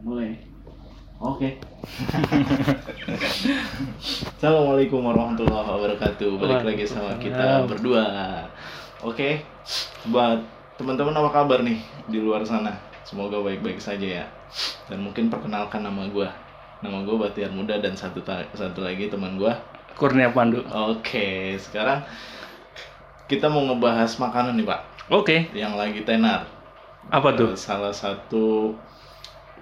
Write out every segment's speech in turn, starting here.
Mulai. Oke. Assalamualaikum warahmatullahi wabarakatuh. Balik lagi sama kita berdua. Oke. Buat teman-teman apa kabar nih di luar sana? Semoga baik-baik saja ya. Dan mungkin perkenalkan nama gua. Nama gua Batiar Muda dan satu satu lagi teman gua. Kurnia Pandu. Oke, sekarang kita mau ngebahas makanan nih, Pak. Oke, Yang lagi tenar. apa tuh? Eh, salah satu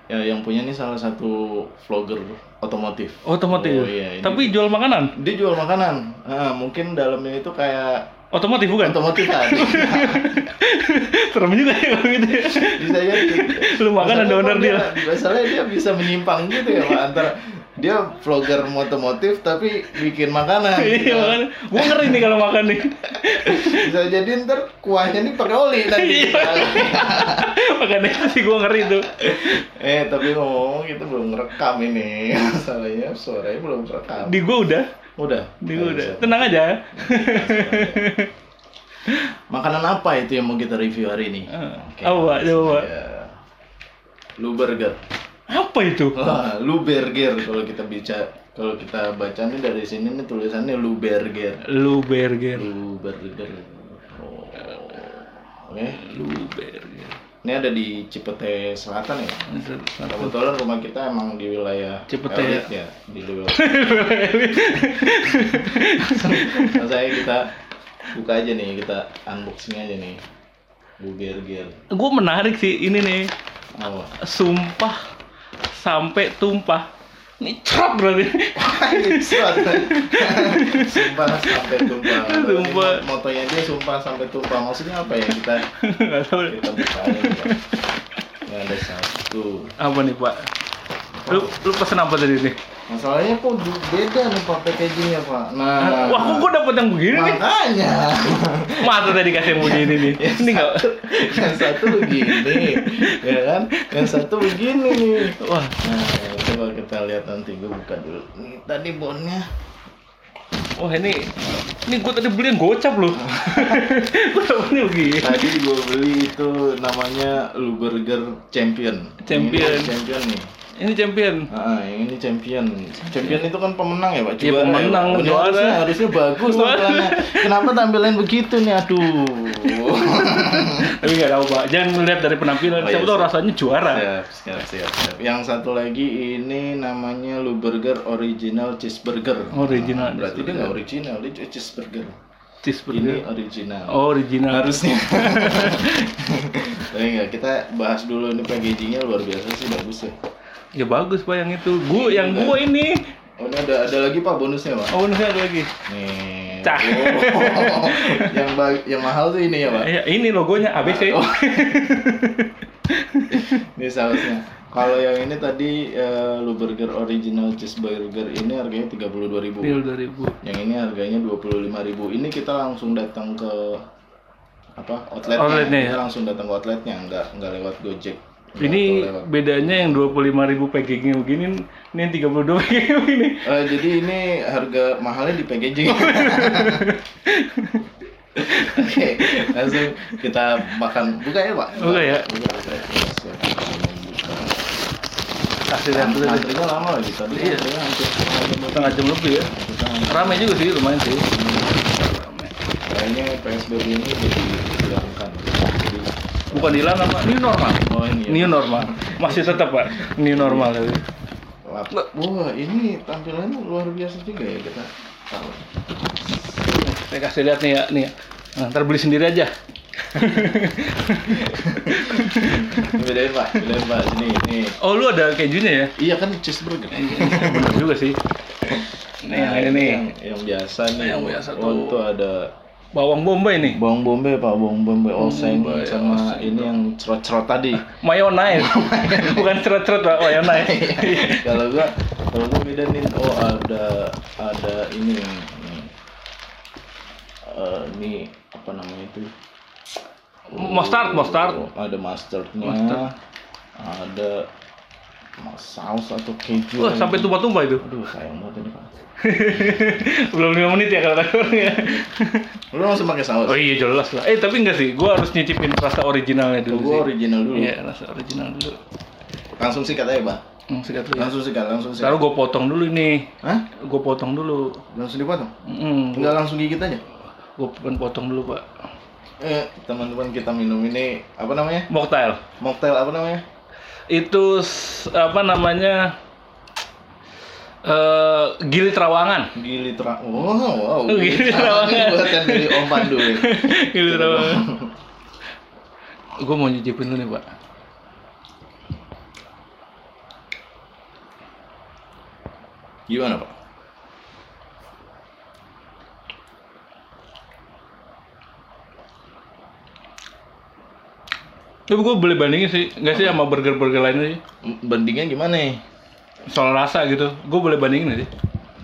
ya yang punya nih salah satu vlogger otomotif. Otomotif. Oh, iya, Tapi jual makanan. Dia jual makanan. Nah, mungkin dalamnya itu kayak Otomotif bukan? otomotif kan. Serem juga ya gitu. ya. bisa jadi. Lu makan ada owner dia. Masalahnya dia bisa menyimpang gitu ya, Pak, antara dia vlogger otomotif tapi bikin makanan. Iya makanya. Gua ngeri nih kalau makan nih. Bisa jadi ntar kuahnya nih pakai oli nanti. Iya. Makanya itu sih gua ngeri tuh. eh tapi ngomong kita belum ngerekam ini. Masalahnya suaranya belum rekam. Di gua udah. Udah. Di gua Ayo, udah. Tenang aja. Makanan apa itu yang mau kita review hari ini? Coba, Pak. aja. Lu burger. Apa itu? Wah, lu burger kalau kita bicara kalau kita baca nih dari sini nih tulisannya lu burger. Lu burger. Lu burger. Oh. Oke. Lu burger. Ini ada di Cipete Selatan ya. Kebetulan rumah kita emang di wilayah Cipete elit ya, di wilayah. Saya kita buka aja nih, kita unboxing aja nih. Bu Burger. Gua menarik sih ini nih. Apa? Sumpah sampai tumpah. Ini cerot berarti. sumpah sampai tumpah. Sumpah. Ini Motonya dia sumpah sampai tumpah. Maksudnya apa ya kita Nggak tahu. kita buka aja nih, Pak. Ini ada satu. Apa nih Pak? Lu lu pesen apa tadi nih? Masalahnya kok beda nih Pak packagingnya Pak. Nah. Wah, kok dapet yang begini nih? Makanya. Masa tadi kasih yang begini nih? Yang Ini nggak? yang satu begini, ya kan? Yang satu begini nih. Wah, Nah, coba kita lihat nanti gue buka dulu. Nih tadi bonnya. wah ini ini gua tadi beli yang gocap loh. gua dapetnya begini. Tadi gue beli itu namanya Lu Burger Champion. Champion. Ini champion nih. Ini champion. Ah, yang ini champion. Champion itu kan pemenang ya, Pak? Iya, ya, pemenang, juara. Harusnya, harusnya bagus tampilannya. Kenapa tampilan begitu nih? Aduh. Tapi nggak tahu Pak. Jangan melihat dari penampilan. Oh, Siapa iya, tahu siap. rasanya juara. Siap, siap, siap, siap. Yang satu lagi ini namanya Lu Burger Original Cheeseburger. Original Nah, berarti dia cheeseburger. nggak original, dia cuma cheeseburger. Ini Cheeseburger. original. Oh, original. Harusnya. Tapi enggak, kita bahas dulu ini packagingnya luar biasa sih bagus ya. Ya bagus Pak yang itu. Gua yang gua ini. Oh, ini ada ada lagi Pak bonusnya, Pak. Oh, ini ada lagi. Nih. Cah. Oh, yang yang mahal tuh ini ya, Pak. Eh, ini logonya ABC. Oh. Ini sausnya. Kalau yang ini tadi eh, Lu Burger Original Cheeseburger ini harganya 32.000. Deal 2000. Yang ini harganya 25.000. Ini kita langsung datang ke apa? Outletnya. Outletnya, kita ya? langsung datang ke outletnya, enggak enggak lewat Gojek. Ini lewat. bedanya yang 25.000 packagingnya begini, ini yang 32 packagingnya begini. Eh, jadi ini harga mahalnya di packaging. Oke, langsung kita makan. Buka ya, Pak? Buka ya. Buka, buka. Buka. Kasih lihat dulu. Antrinya lama lagi tadi. Iya. hampir setengah jam lebih. Ya. Ramai juga sih, lumayan sih. Kayaknya PSBB ini jadi dihilangkan. Bukan hilang apa? Ini normal. oh ini ya. New normal. Masih tetap Pak. New normal. Lap- Wah, ini tampilannya luar biasa juga ya kita tahu. Saya kasih lihat nih ya, nih ya. Nah, ntar beli sendiri aja. Ini bedain Pak, bedain Pak. Sini, nih. Oh, lu ada kejunya ya? Iya kan cheeseburger. Bener juga sih. Nih, Nah, yang ini. yang, yang biasa nih. Yang biasa Oh, tuh. ada Bawang bombay nih. bawang bombay Pak, bawang bombay oseng bombay, sama oseng. ini yang cerot-cerot tadi. Mayonnaise. Bukan cerot-cerot Pak, mayonnaise. kalau gua kalau gua beda nih oh ada ada ini nih. nih. Eh, ini apa namanya itu? Mustard, mustard. Oh, ada mustardnya. Mustard. Ada saus atau keju. Wah, lagi. sampai tumpah-tumpah itu. Aduh, sayang banget ini, Pak. Belum 5 menit ya kalau takurnya. Lu langsung pakai saus. Oh iya jelas lah. Eh tapi enggak sih, gua harus nyicipin rasa originalnya dulu gua sih. original dulu. Iya, rasa original dulu. Langsung sikat aja, Pak. Hmm, sikat dulu ya. Langsung sikat, langsung sikat. Taruh gue potong dulu ini. Hah? Gue potong dulu. Langsung dipotong? Hmm, Enggak langsung gigit aja? gue potong dulu pak. Eh, teman-teman kita minum ini apa namanya? Mocktail. Mocktail apa namanya? Itu apa namanya? eh gili terawangan. Gili tra... Wow, wow. Oh, Gili Trawangan. Buatan dari Om Pandu. ya. gili terawangan. gue mau nyicipin dulu nih pak. Gimana, Pak? Tapi gue boleh bandingin sih, nggak sih sama burger-burger lainnya sih. Bandingnya gimana nih? Soal rasa gitu, gue boleh bandingin sih?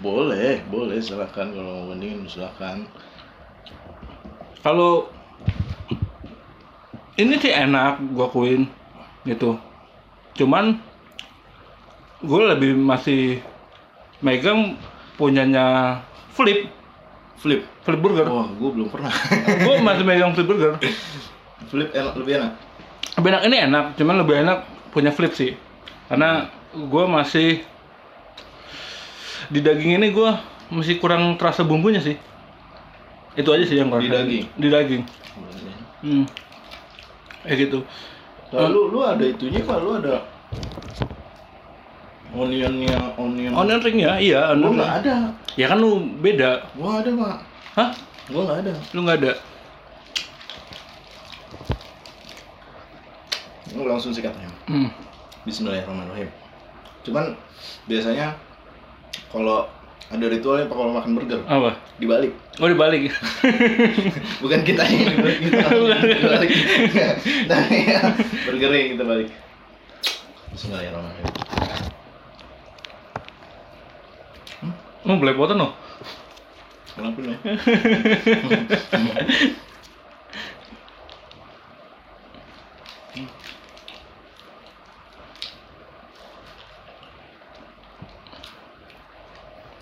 Boleh, boleh silahkan kalau mau bandingin silahkan. Kalau ini sih enak, gue akuin gitu. Cuman gue lebih masih megang punyanya Flip, Flip. Flip Burger. Wah, gue belum pernah. gue masih megang Flip Burger. Flip enak lebih enak. Lebih enak ini enak, cuman lebih enak punya Flip sih. Karena gue masih di daging ini gue masih kurang terasa bumbunya sih. Itu aja sih yang kurang. Di daging? Di daging. Hmm. Kayak gitu. Lalu lu ada itunya pak, lu ada onionnya, onion. Onion ringnya, iya. Gua Onion nggak ada. Ya kan lu beda. Gua ada pak. Hah? Gua nggak ada. Lu nggak ada? Lu langsung sikat aja. Hmm. Bismillahirrahmanirrahim. Cuman biasanya kalau ada ritualnya pak kalau makan burger Apa? dibalik. Oh dibalik. Bukan kita yang dibalik kita dibalik. Nah, ya, burgernya yang kita balik. Bismillahirrahmanirrahim. Oh belepotan loh. Kenapa nih?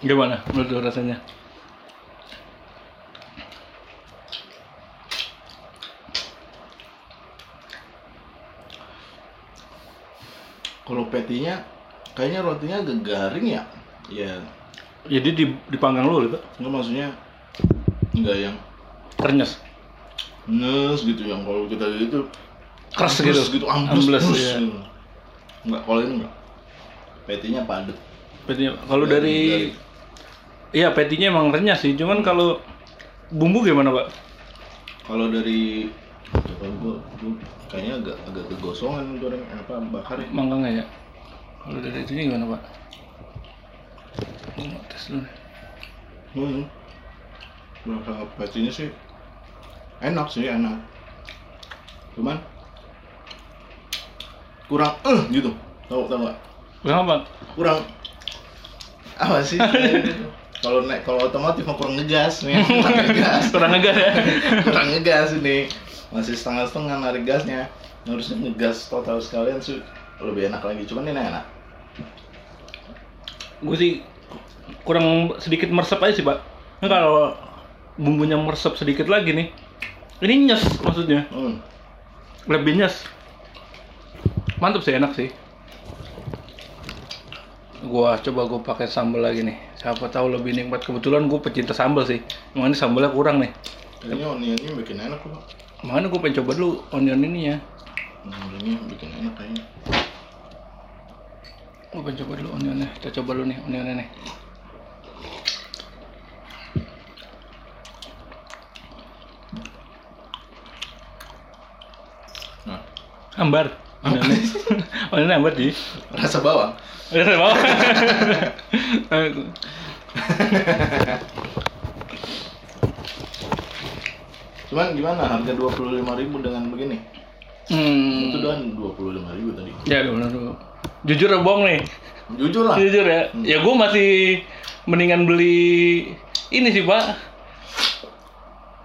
Gimana menurut lu rasanya? Kalau petinya kayaknya rotinya agak garing ya. Ya, Jadi di, dipanggang lu gitu. enggak maksudnya enggak yang Ternyes. nes gitu yang kalau kita gitu Keras gitu. gitu ambles, Ambles, iya. gitu. Enggak, kalau ini enggak. Petinya padat. Petinya kalau Garing, dari. Iya, petinya emang renyah sih. Cuman kalau bumbu gimana, Pak? Kalau dari coba gua, gua kayaknya agak agak kegosongan goreng apa bakarnya. Manggangnya ya. Kalau dari itunya gimana, Pak? Gua tes dulu. nih. Hmm. Rasa petinya sih enak sih enak. Cuman kurang eh gitu. Tahu tahu nggak? Kurang apa? kurang apa sih kalau naik kalau otomotif mah kurang ngegas nih kurang ngegas Kurang ngegas ya. kurang ngegas ini masih setengah setengah narik gasnya harusnya ngegas total sekalian sih lebih enak lagi cuman ini enak Gue sih kurang sedikit meresap aja sih, Pak. Ini kalau bumbunya meresap sedikit lagi nih. Ini nyes maksudnya. hmm. Lebih nyes. Mantap sih, enak sih. Gua coba gue pakai sambal lagi nih. Siapa tahu lebih nikmat. Kebetulan gue pecinta sambal sih. Emang ini sambalnya kurang nih. ini onionnya bikin enak kok Makanya gue pengen coba dulu onion ini ya. hmm, ini bikin enak kayaknya Gue pengen coba dulu onionnya. Kita coba dulu nih onionnya nih. nah Hambar. Onionnya. onionnya hambar sih. rasa bawang Udah saya mau. cuman gimana harga dua puluh lima ribu dengan begini itu hmm. doang dua puluh lima ribu tadi Ya udah dulu. Jujur ya bohong nih. jujur lah Jujur ya. Hmm. Ya gue masih mendingan beli ini sih pak.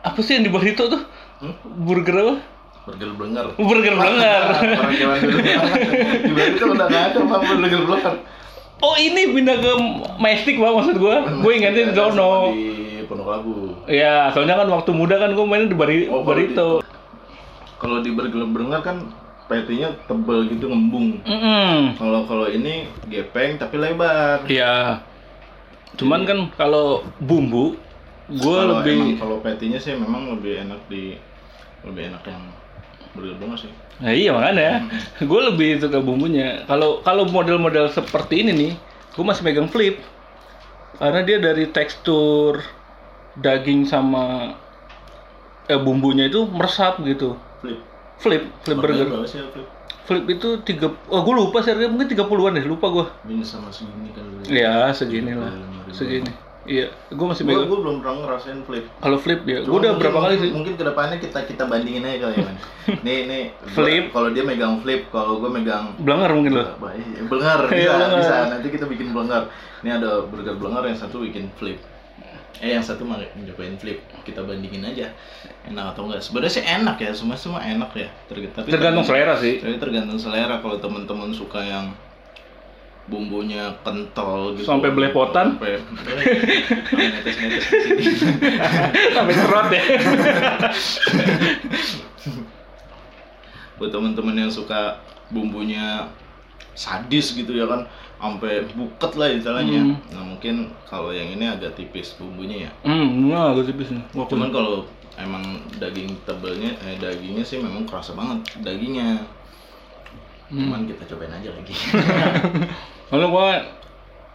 Apa sih yang di bawah itu tuh? Hmm? Burger apa? Burger blenger Burger Blenger. orang zaman dulu di Bali itu udah nggak ada bang burger blenger Oh ini pindah ke Majestic pak maksud gue. Gue ingetin di sama sono. di Pondok Labu Ya soalnya kan waktu muda kan gue main di Bari Oh, Barito. kalau di burger blenger kan patty-nya tebel gitu ngembung. Kalau kalau ini gepeng tapi lebar. Iya. Cuman kan kalau bumbu, gue lebih kalau patty-nya sih memang lebih enak di lebih enak yang burger bunga sih. Nah iya makanya, gue lebih suka bumbunya. Kalau kalau model-model seperti ini nih, gue masih megang flip, karena dia dari tekstur daging sama eh, bumbunya itu meresap gitu. Flip. Flip, flip burger. Berapa sih flip? Flip itu tiga, oh gue lupa sih harganya mungkin 30-an deh, lupa gue. Minus sama segini kan. Ya segini lah, 35.000. segini. Iya, gue masih megang. gue belum pernah ngerasain flip. Kalau flip ya, gue udah mungkin- berapa kali sih. Mungkin ke depannya kita kita bandingin aja kali ya man. nih nih Flip. Kalau dia megang flip, kalau gue megang Belangar mungkin loh. Iya, Belengar Iya, bisa belengar. bisa nanti kita bikin belengar. Ini ada burger belengar yang satu bikin flip. Eh yang satu malah nyobain flip. Kita bandingin aja enak atau enggak. Sebenarnya sih enak ya, semua semua enak ya. Terg- Tapi Tergantung selera sih. Tapi tergantung selera kalau teman-teman suka yang bumbunya kental gitu. Sampai belepotan. Sampai di sini. Sampai cerot ya. buat teman-teman yang suka bumbunya sadis gitu ya kan sampai buket lah istilahnya Hmm. nah mungkin kalau yang ini agak tipis bumbunya ya Hmm, nah agak tipis nih. Wah, cuman kalau emang daging tebelnya eh dagingnya sih memang kerasa banget dagingnya Hmm. cuman kita cobain aja lagi Kalau gua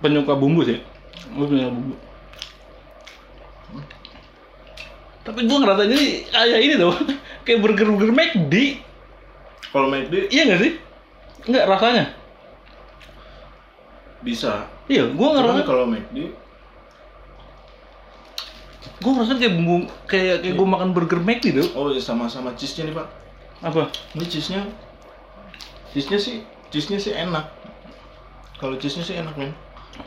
penyuka bumbu sih. Gua penyuka bumbu. Tapi gua ngerasa ini kayak ini tuh, kayak burger-burger McD. kalau McD Iya nggak sih? Nggak rasanya. bisa Iya, gua ngerasa, kalau McD gua ngerasa kayak bumbu, kayak kayak gua makan burger McD tuh. oh iya, sama-sama cheese nya nih pak Apa? ini cheese nya cheese nya sih cheese nya sih enak kalau cheese nya sih enak men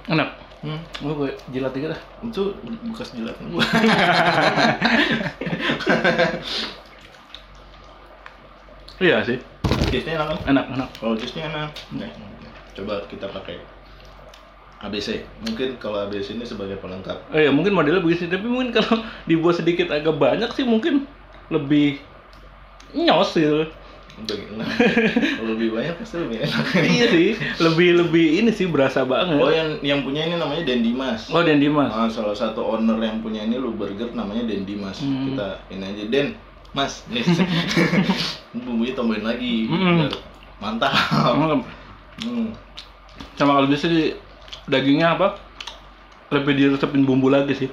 Enak. hmm. Gua kayak jilat dikit dah. itu bekas jilat gua Iya sih. cheese nya enak kan Enak, enak. Kalau jusnya enak. Coba kita pakai ABC. Mungkin kalau ABC ini sebagai pelengkap. Oh iya, mungkin modelnya begitu, tapi mungkin kalau dibuat sedikit agak banyak sih mungkin lebih nyos gitu. Lebih banyak pasti lebih enak. iya sih, lebih lebih ini sih berasa banget. Oh yang yang punya ini namanya Den Dimas. Oh dan Dimas. Ah, salah satu owner yang punya ini lu burger namanya Den Dimas. Hmm. Kita ini aja Den, Mas, nih. Bumbunya tambahin lagi. Hmm. Mantap. Hmm. Hmm. Sama kalau bisa di dagingnya apa? Lebih diresepin bumbu lagi sih.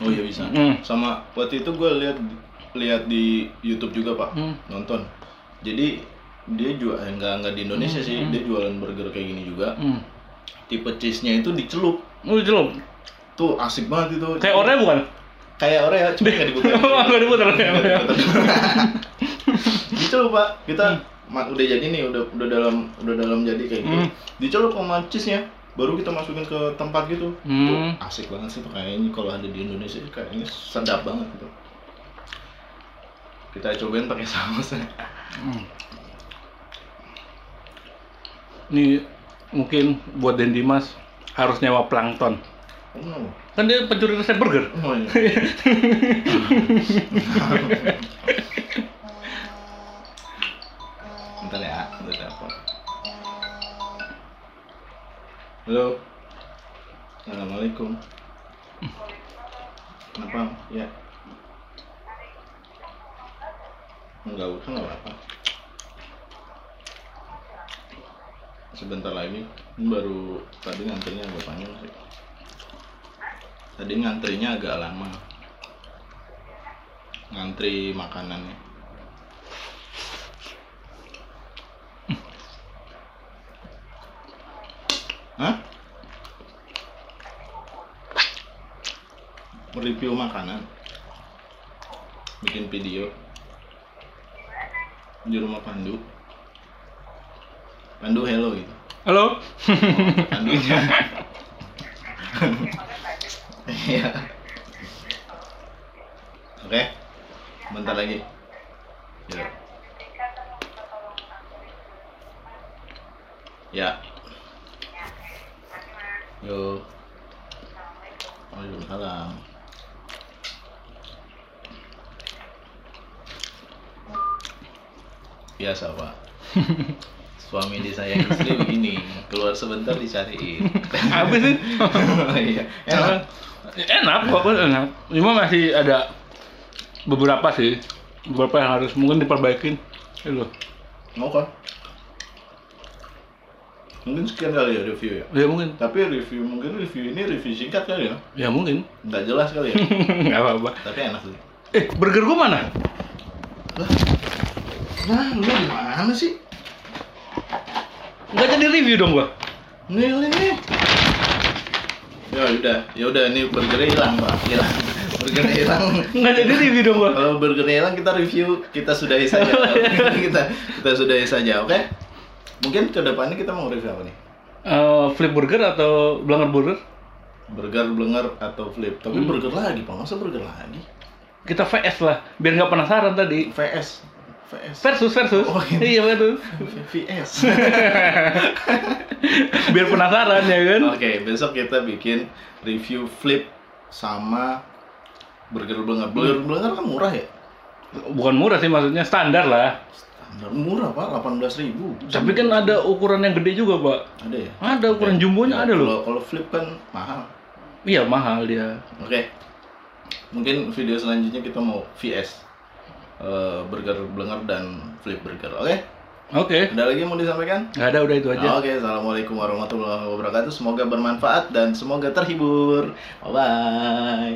Oh iya bisa. Hmm. Sama waktu itu gue lihat lihat di YouTube juga pak Hmm. nonton. Jadi dia jual eh, nggak nggak di Indonesia sih Hmm. dia jualan burger kayak gini juga. Hmm. Tipe cheese-nya itu dicelup. Oh, jelum. Tuh asik banget itu. Kayak oranye bukan? Kayak Oreo cuma nggak dibuka. Oh, nggak diputer. dicelup pak. Kita ma- udah jadi nih udah udah dalam udah dalam jadi kayak gitu. Hmm. Dicelup sama cheese-nya. Baru kita masukin ke tempat gitu. Hmm. Tuh, asik banget sih kayaknya kalau ada di Indonesia kayaknya sedap banget gitu. Kita cobain pakai saus. Hmm. Ini mungkin buat Den Dimas harus nyewa plankton. Oh, Kan dia pencuri resep burger. oh iya. Bentar ya, bentar telepon. Halo. Assalamualaikum. Kenapa? Ya. Enggak usah, enggak apa-apa. Sebentar lagi, baru tadi ngantrinya agak panjang sih. Tadi ngantrinya agak lama. Ngantri makanannya. Hah? Review makanan. Bikin video. Di rumah Pandu. Pandu hello gitu. Halo. Pandunya. Iya. Oke. Bentar lagi. Ya. Ya. Yo. Waalaikumsalam. Biasa pak suami disayang istri begini keluar sebentar dicariin Habis sih. iya enak enak kok enak. Cuma masih ada beberapa sih. Beberapa yang harus mungkin diperbaikin. Itu. mau kan mungkin sekian kali ya review ya Ya mungkin. tapi review mungkin review ini review singkat kali ya Ya mungkin. nggak jelas kali ya Enggak apa-apa. tapi enak sih Eh, burger gua mana? Nah lu gimana sih? Enggak jadi review dong gua. nih. Ini ya udah ya udah ini burgernya hilang pak. Hilang. Burgernya hilang. Enggak jadi review dong gua. kalau burgernya hilang kita review kita sudahi saja. Kita kita sudahi saja oke? Mungkin ke depannya kita mau review apa nih? Eh, flip burger atau blanger burger? burger blenger atau flip. Tapi burger lagi pak. Masa burger lagi? Kita VS lah, biar nggak penasaran tadi. VS VS Versus versus. Oh. Iya betul. VS biar penasaran ya kan. oke besok kita bikin review flip sama burger blenger burger blenger kan murah ya Bukan murah sih maksudnya standar lah. Standar murah pak, 18.000 ribu. Tapi kan ada ukuran yang gede juga, Pak. Ada ya? Ada ukuran jumbonya ada loh. Kalau kalau flip kan mahal. Iya, mahal dia. Oke. Mungkin video selanjutnya kita mau VS Eh, burger blenger dan flip burger. Oke? Oke. Ada lagi yang mau disampaikan? Nggak ada, udah itu aja. Oke, assalamualaikum warahmatullahi wabarakatuh. Semoga bermanfaat dan semoga terhibur. Bye bye.